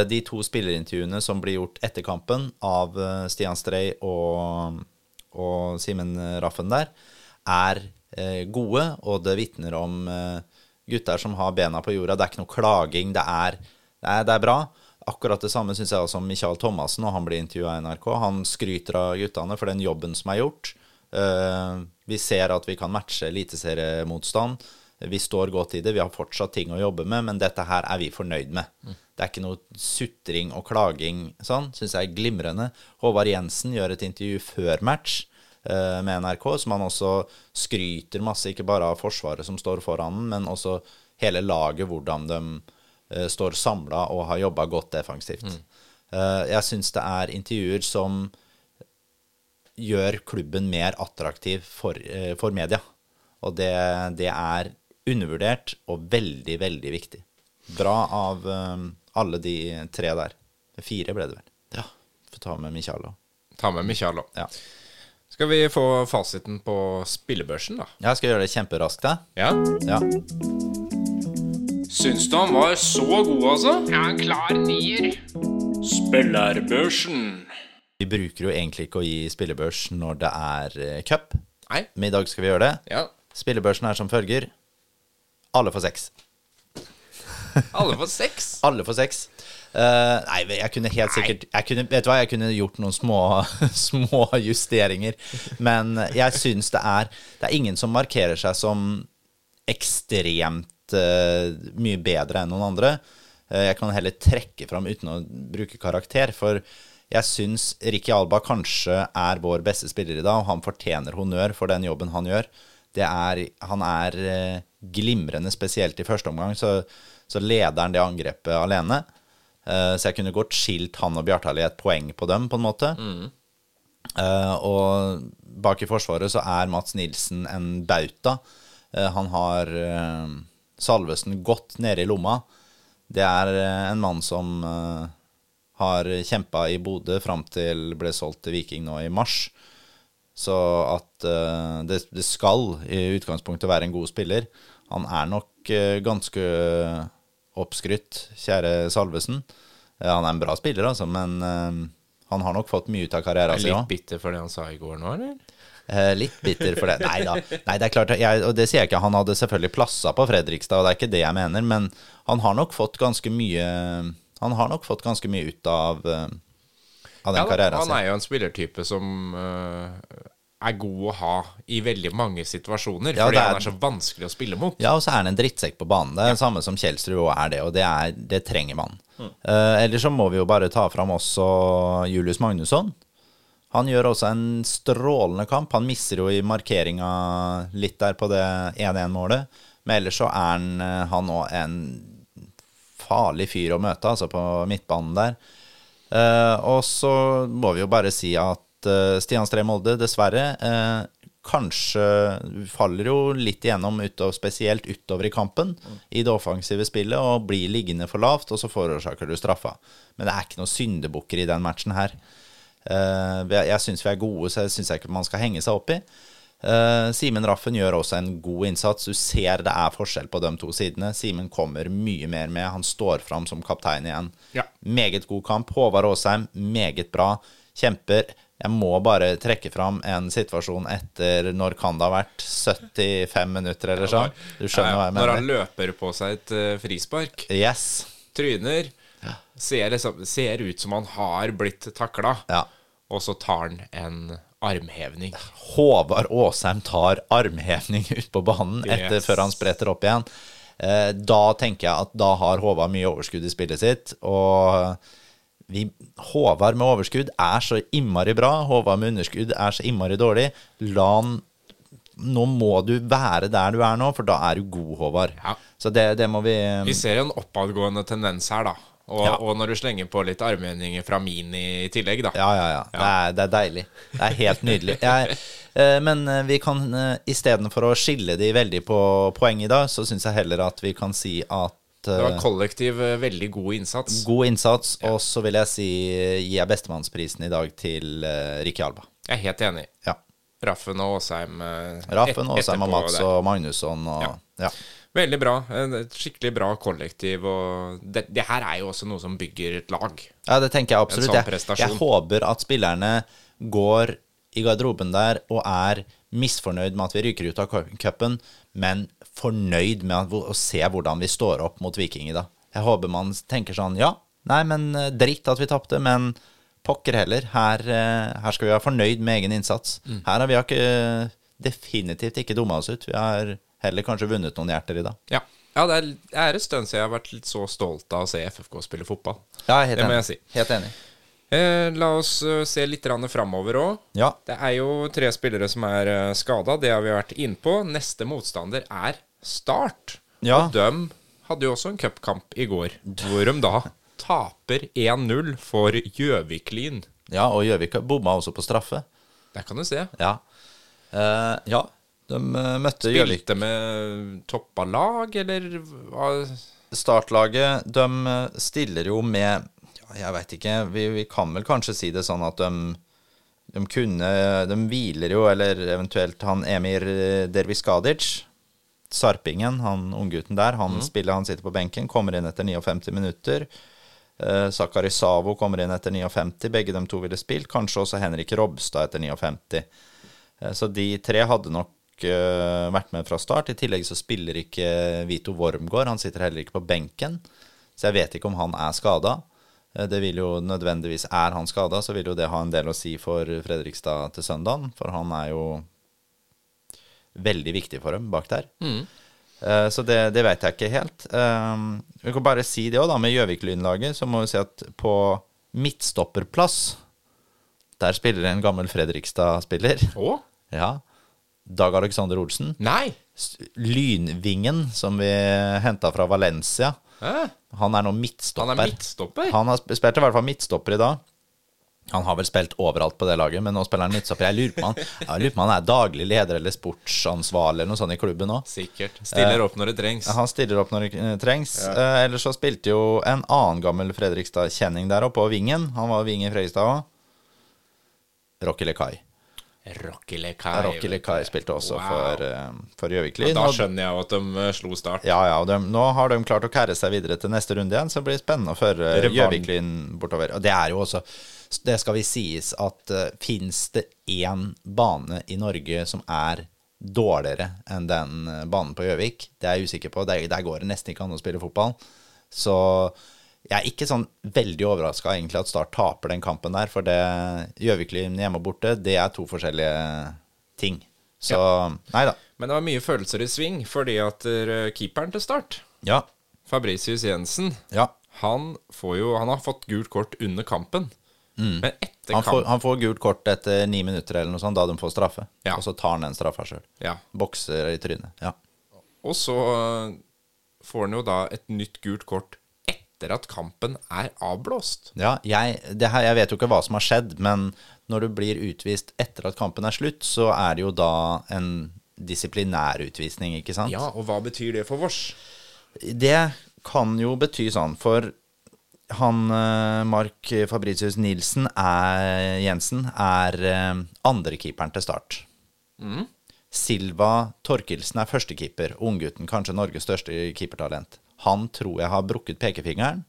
Speaker 2: De to spillerintervjuene som blir gjort etter kampen av eh, Stian Strei og, og Simen Raffen der, er eh, gode, og det vitner om eh, gutter som har bena på jorda. Det er ikke noe klaging. Det er, er, det er bra. Akkurat det samme syns jeg også om Michael Thomassen når han blir intervjua i NRK. Han skryter av guttene for den jobben som er gjort. Eh, vi ser at vi kan matche eliteseriemotstand. Vi står godt i det. Vi har fortsatt ting å jobbe med, men dette her er vi fornøyd med. Det er ikke noe sutring og klaging sånn. Syns jeg er glimrende. Håvard Jensen gjør et intervju før match eh, med NRK, som han også skryter masse, ikke bare av Forsvaret som står foran den, men også hele laget, hvordan de står samla og har jobba godt defensivt. Eh, jeg syns det er intervjuer som gjør klubben mer attraktiv for, eh, for media. Og det, det er undervurdert og veldig, veldig viktig. Bra av eh, alle de tre der. Fire ble det vel. Ja. Får ta med òg.
Speaker 1: Ta med òg.
Speaker 2: Ja.
Speaker 1: Skal vi få fasiten på spillebørsen, da?
Speaker 2: Jeg skal gjøre det kjemperaskt, da.
Speaker 1: Ja.
Speaker 2: Ja.
Speaker 1: Syns du han var så god, altså? Ja, en klar nier. Spillerbørsen.
Speaker 2: Vi bruker jo egentlig ikke å gi spillebørs når det er eh, cup,
Speaker 1: Nei.
Speaker 2: men i dag skal vi gjøre det.
Speaker 1: Ja.
Speaker 2: Spillebørsen er som følger. Alle får seks.
Speaker 1: Alle får seks.
Speaker 2: Alle får seks. Eh, nei, jeg kunne helt sikkert jeg kunne, Vet du hva, jeg kunne gjort noen små, små justeringer. Men jeg syns det er Det er ingen som markerer seg som ekstremt eh, mye bedre enn noen andre. Eh, jeg kan heller trekke fram uten å bruke karakter, for jeg syns Ricky Alba kanskje er vår beste spiller i dag, og han fortjener honnør for den jobben han gjør. Det er, han er eh, glimrende, spesielt i første omgang, så, så leder han det angrepet alene. Så jeg kunne godt skilt han og Bjartali et poeng på dem, på en måte. Eh, og bak i forsvaret så er Mats Nilsen en bauta. Han har Salvesen godt nede i lomma. Det er eh, en mann som eh, har kjempa i Bodø fram til ble solgt til Viking nå i mars. Så at eh, det, det skal i utgangspunktet være en god spiller. Han er nok ganske oppskrytt, kjære Salvesen. Han er en bra spiller, altså, men han har nok fått mye ut av karrieren sin
Speaker 1: Litt
Speaker 2: òg.
Speaker 1: bitter for det han sa i går nå, eller?
Speaker 2: Eh, litt bitter for det. Nei da. Nei, det er klart, jeg, og det sier jeg ikke. Han hadde selvfølgelig plassa på Fredrikstad, og det er ikke det jeg mener, men han har nok fått ganske mye Han har nok fått ganske mye ut av, eh, av den
Speaker 1: Ja,
Speaker 2: karrieren sin.
Speaker 1: han er jo en spillertype som uh, er god å ha i veldig mange situasjoner,
Speaker 2: Ja,
Speaker 1: fordi
Speaker 2: er-
Speaker 1: han er så vanskelig å spille mot.
Speaker 2: Ja, og så er han en drittsekk på banen. Det er det samme som Kjelsrud òg er det, og det, er, det trenger man. Eh, ellers så må vi jo bare ta fram også Julius Magnusson, Han gjør også en strålende kamp. Han misser jo i markeringa litt der på det 1-1-målet. Men ellers så er han, eh, han òg en farlig fyr å møte, altså på midtbanen der. Eh, og så må vi jo bare si at eh, Stian Stree Molde dessverre eh, kanskje faller jo litt igjennom, utover, spesielt utover i kampen, i det offensive spillet, og blir liggende for lavt, og så forårsaker du straffa. Men det er ikke noen syndebukker i den matchen her. Eh, jeg syns vi er gode, så jeg syns ikke man skal henge seg opp i. Uh, Simen Raffen gjør også en god innsats. Du ser det er forskjell på de to sidene. Simen kommer mye mer med. Han står fram som kaptein igjen.
Speaker 1: Ja.
Speaker 2: Meget god kamp. Håvard Aasheim, meget bra. Kjemper. Jeg må bare trekke fram en situasjon etter når kan det ha vært 75 minutter eller sånn. Du skjønner hva jeg
Speaker 1: Når han løper på seg et eh, frispark,
Speaker 2: Yes.
Speaker 1: tryner, ser, liksom, ser ut som han har blitt takla,
Speaker 2: Ja.
Speaker 1: og så tar han en armhevning.
Speaker 2: Håvard Aasheim tar armhevning ut på banen etter
Speaker 1: Yes.
Speaker 2: før han spretter opp igjen. Eh, Da tenker jeg at da har Håvard mye overskudd i spillet sitt. Og vi, Håvard med overskudd er så innmari bra. Håvard med underskudd er så innmari dårlig. La han Nå må du være der du er nå, for da er du god, Håvard.
Speaker 1: Ja.
Speaker 2: Så det, det må vi
Speaker 1: Vi ser en oppadgående tendens her, da. Og,
Speaker 2: Ja.
Speaker 1: og når du slenger på litt armhevninger fra Mini i tillegg, da.
Speaker 2: Ja, ja, ja. Det, er, det er deilig. Det er helt nydelig. Jeg, eh, men eh, vi kan uh, istedenfor å skille de veldig på poeng i dag, så syns jeg heller at vi kan si at
Speaker 1: Det var
Speaker 2: eh,
Speaker 1: kollektiv eh, veldig god innsats.
Speaker 2: god innsats, og så vil jeg si Gi gir jeg bestemannsprisen i dag til uh, Rikke Alba.
Speaker 1: Jeg er helt enig.
Speaker 2: Ja.
Speaker 1: Raffen og Åsheim Uh,
Speaker 2: Raffen,
Speaker 1: et-
Speaker 2: Åsheim og Mats
Speaker 1: der.
Speaker 2: og Magnusson og
Speaker 1: Ja.
Speaker 2: ja.
Speaker 1: Veldig bra. Et skikkelig bra kollektiv. Og det, det her er jo også noe som bygger et lag.
Speaker 2: Ja, det tenker jeg absolutt.
Speaker 1: sånn
Speaker 2: Jeg, jeg håper at spillerne går i garderoben der og er misfornøyd med at vi ryker ut av cu- cupen, men fornøyd med å se hvordan vi står opp mot Viking i dag. Jeg håper man tenker sånn Ja, nei, men eh, dritt at vi tapte, men pokker heller. Her, eh, her skal vi være fornøyd med egen innsats.
Speaker 1: Mm.
Speaker 2: Her har vi ikke, definitivt ikke dumma oss ut. Vi har heller kanskje vunnet noen hjerter i dag.
Speaker 1: Ja, ja det, er, er stund siden jeg har vært litt så stolt av å se FFK spille fotball.
Speaker 2: Ja, helt
Speaker 1: Det må
Speaker 2: enig.
Speaker 1: jeg si.
Speaker 2: Helt enig.
Speaker 1: Eh, la oss eh, se litt framover òg.
Speaker 2: Ja.
Speaker 1: Det er jo tre spillere som er uh, skada, det har vi vært innpå. Neste motstander er Start.
Speaker 2: Ja.
Speaker 1: Og de hadde jo også en cupkamp i går, hvor de da taper 1-0 for Gjøvik-Lyn.
Speaker 2: ja, og Gjøvik bomma også på straffe.
Speaker 1: Der kan du se.
Speaker 2: Ja. Uh, ja, de eh, møtte Gjøvik.
Speaker 1: Spilte med toppa lag, eller hva?
Speaker 2: Startlaget, de eh, stiller jo med ja, Jeg veit ikke, vi, vi kan vel kanskje si det sånn at de de kunne De hviler jo, eller eventuelt han Emir eh, Derviskadic, Sarpingen, han unggutten der, han spiller, han sitter på benken, kommer inn etter 59 minutter. Eh, Sakari Savo kommer inn etter 59, begge de to ville spilt. Kanskje også Henrik Robstad etter 59. Eh, Så de tre hadde nok eh, vært med fra start. I tillegg så spiller ikke Vito Wormgård. Han sitter heller ikke på benken. Så jeg vet ikke om han er skada. Det vil jo nødvendigvis Er han skada, så vil jo det ha en del å si for Fredrikstad til søndagen. For han er jo veldig viktig for dem bak der. Mm. Så det, det vet jeg ikke helt. Eh, Vi kan bare si det òg, da. Med Gjøvik-Lynlaget så må vi si at på midtstopperplass der spiller en gammel Fredrikstad-spiller. Ja. Dag Alexander Olsen.
Speaker 1: Nei!
Speaker 2: Lynvingen som vi henta fra Valencia.
Speaker 1: Hæ?
Speaker 2: Han er nå
Speaker 1: Han er midtstopper?
Speaker 2: Han har spilt i hvert fall midtstopper i dag. Han har vel spilt overalt på det laget, men nå spiller han midtstopper. Jeg lurer på han, jeg lurer på han er daglig leder eller sportsansvarlig eller noe sånt i klubben òg.
Speaker 1: Sikkert. Stiller opp når det trengs.
Speaker 2: Han stiller opp når det eh, trengs. Eh, ellers så spilte jo en annen gammel Fredrikstad-kjenning der oppe på vingen. Han var Ving i Fredrikstad òg. Rocky Lekai.
Speaker 1: Rocky Lekai.
Speaker 2: Rocky Lekai spilte også
Speaker 1: Wow.
Speaker 2: for, eh, for Gjøvik-Lyn.
Speaker 1: Da skjønner jeg jo at de eh, slo Start.
Speaker 2: Ja, ja, de, nå har de klart å kære seg videre til neste runde igjen, så det blir spennende å føre Gjøvik-Lyn bortover. Og det er jo også Det skal vi sies at uh, fins det én bane i Norge som er dårligere enn den eh, banen på Gjøvik? Det er jeg usikker på. Der, der går det nesten ikke an å spille fotball. Så jeg er ikke sånn veldig overraska egentlig at Start taper den kampen der, for det Gjøvik-Lyn hjemme og borte, det er to forskjellige ting. Så nei da.
Speaker 1: Men det var mye følelser i sving, fordi at eh, keeperen til Start,
Speaker 2: Ja.
Speaker 1: Fabricius Jensen,
Speaker 2: Ja.
Speaker 1: han, får jo, han har fått gult kort under kampen. Men etter
Speaker 2: Han får, han får gult kort etter ni minutter eller noe sånt, da de får straffe.
Speaker 1: Ja.
Speaker 2: Og så tar han den straffa sjøl.
Speaker 1: Ja.
Speaker 2: Bokser i trynet. Ja.
Speaker 1: Og så øh, får han jo da et nytt gult kort etter at kampen er avblåst.
Speaker 2: Ja, jeg, det her, jeg vet jo ikke hva som har skjedd, men når du blir utvist etter at kampen er slutt, så er det jo da en disiplinærutvisning, ikke sant?
Speaker 1: Ja, og hva betyr det for Vårs?
Speaker 2: Det kan jo bety sånn, for han eh, Mark Fabricius Nilsen er, Jensen er eh, andrekeeperen til start. Silva Torkelsen er førstekeeper. Unggutten, kanskje Norges største keepertalent. Han tror jeg har brukket pekefingeren,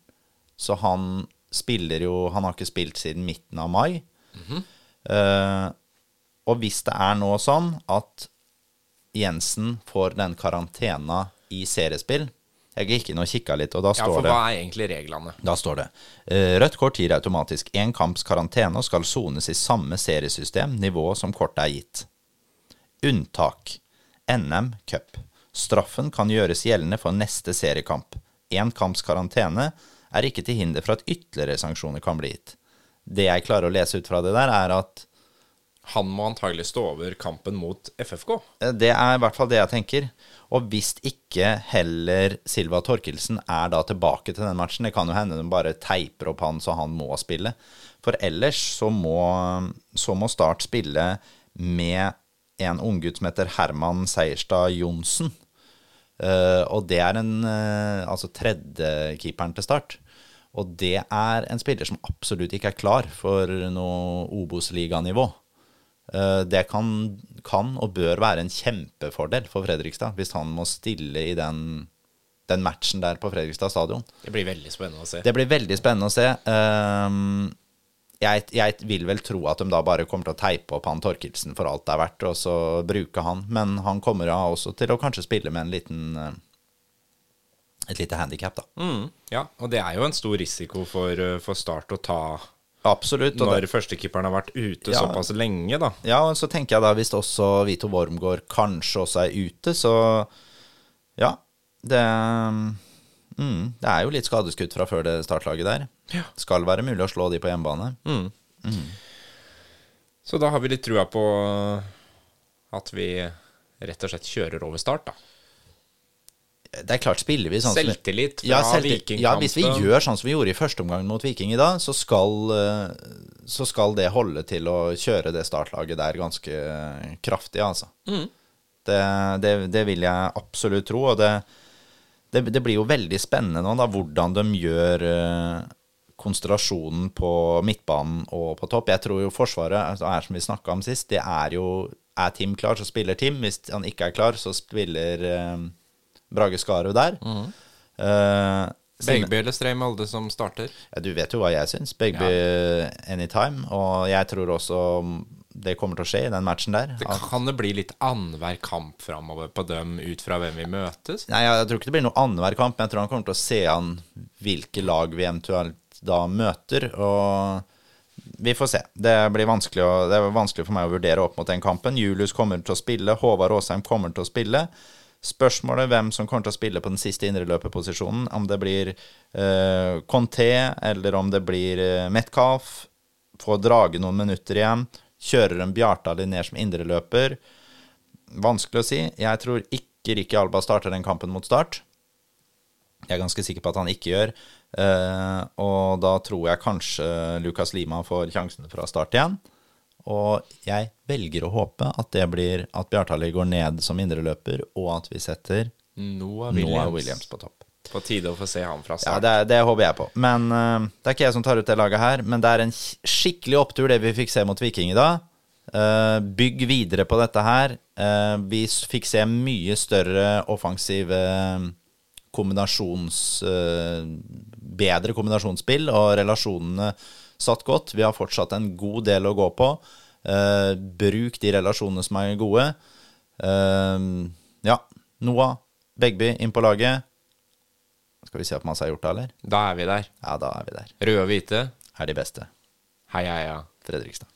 Speaker 2: så han spiller jo Han har ikke spilt siden midten av mai. Eh, og hvis det er nå sånn at Jensen får den karantena i seriespill Jeg gikk inn og kikka litt, og da står det Ja,
Speaker 1: for
Speaker 2: det
Speaker 1: hva er egentlig reglene?
Speaker 2: da står det uh, Rødt kort gir automatisk én kamps karantene og skal sones i samme seriesystem, nivå som kortet er gitt. Unntak. NM Cup. Straffen kan gjøres gjeldende for neste seriekamp. Én kamps karantene er ikke til hinder for at ytterligere sanksjoner kan bli gitt. Det jeg klarer å lese ut fra det der, er at
Speaker 1: Han må antagelig stå over kampen mot FFK.
Speaker 2: Eh, Det er i hvert fall det jeg tenker. Og hvis ikke heller Silva Torkelsen er da tilbake til den matchen Det kan jo hende de bare teiper opp han så han må spille. For ellers så må, så må Start spille med en unggutt som heter Herman Seierstad Johnsen. Eh, og det er en eh, altså tredjekeeperen til Start. Og det er en spiller som absolutt ikke er klar for noe Obos-liganivå. Eh, Det kan, kan og bør være en kjempefordel for Fredrikstad hvis han må stille i den, den matchen der på Fredrikstad stadion.
Speaker 1: Det blir veldig spennende å se.
Speaker 2: Det blir veldig spennende å se. Ehm, Jeg, jeg vil vel tro at de da bare kommer til å teipe opp han Torkelsen for alt det er verdt, og så bruke han. Men han kommer da også til å kanskje spille med en liten eh, et lite handikap, da.
Speaker 1: Mm, ja, og det er jo en stor risiko for, øh, for Start å ta
Speaker 2: Absolutt.
Speaker 1: Når førstekeeperen har vært ute
Speaker 2: Ja.
Speaker 1: såpass lenge, da.
Speaker 2: ja, og så tenker jeg da hvis også Vito Wormgård kanskje også er ute, så ja. Det, mm, det er jo litt skadeskutt fra før det startlaget der.
Speaker 1: Ja.
Speaker 2: Skal være mulig å slå de på hjemmebane.
Speaker 1: Så da har vi litt trua på at vi rett og slett kjører over Start, da.
Speaker 2: Det er klart, spiller vi sånn
Speaker 1: Selvtillit fra
Speaker 2: ja,
Speaker 1: selvtillit.
Speaker 2: Ja, hvis vi gjør sånn som vi gjorde i første omgang mot Viking i dag, så skal, eh, så skal det holde til å kjøre det startlaget der ganske eh, kraftig, altså. Det, det, det vil jeg absolutt tro, og det, det, det blir jo veldig spennende nå, da, hvordan de gjør eh, konsentrasjonen på midtbanen og på topp. Jeg tror jo Forsvaret altså, er som vi snakka om sist, det er jo Er Tim klar, så spiller Tim. Hvis han ikke er klar, så spiller eh, Brage Skarud der. Eh,
Speaker 1: Begby eller Stray Molde som starter.
Speaker 2: ja, du vet jo hva jeg syns. Begby anytime. Og jeg tror også det kommer til å skje i den matchen der.
Speaker 1: Det kan det bli litt annenhver kamp framover på dem ut fra hvem vi møtes?
Speaker 2: Nei, jeg tror ikke det blir noe annenhver kamp, men jeg tror han kommer til å se an hvilke lag vi eventuelt da møter. Og vi får se. Det blir vanskelig, å, det er vanskelig for meg å vurdere opp mot den kampen. Julius kommer til å spille, Håvard Aasheim kommer til å spille. Spørsmålet hvem som kommer til å spille på den siste indreløperposisjonen, om det blir uh, Conté eller om det blir uh, Metcalf, få drage noen minutter igjen, kjører en Bjartali ned som indreløper. Vanskelig å si. Jeg tror ikke Ricky Alba starter den kampen mot start. Jeg er ganske sikker på at han ikke gjør. Eh, og da tror jeg kanskje Lucas Lima får sjansen fra start igjen. Og jeg velger å håpe at det blir at Bjartali går ned som indreløper, og at vi setter
Speaker 1: Noah Williams.
Speaker 2: Noah Williams på topp.
Speaker 1: På tide å få se han fra
Speaker 2: Ja,
Speaker 1: start.
Speaker 2: det, det håper jeg på. Men uh, det er ikke jeg som tar ut det laget her. Men det er en skikkelig opptur, det vi fikk se mot Viking i dag. Uh, bygg videre på dette her. Uh, vi fikk se mye større offensive kombinasjons... bedre kombinasjonsspill, og relasjonene satt godt. Vi har fortsatt en god del å gå på. Uh, bruk de relasjonene som er gode. Uh, ja, Noah, Begby inn på laget. Skal vi se om Mads har gjort det, eller?
Speaker 1: Da er vi der.
Speaker 2: Ja, da er vi der.
Speaker 1: Røde og hvite.
Speaker 2: Er de beste.
Speaker 1: Heia, heia.
Speaker 2: Fredrikstad.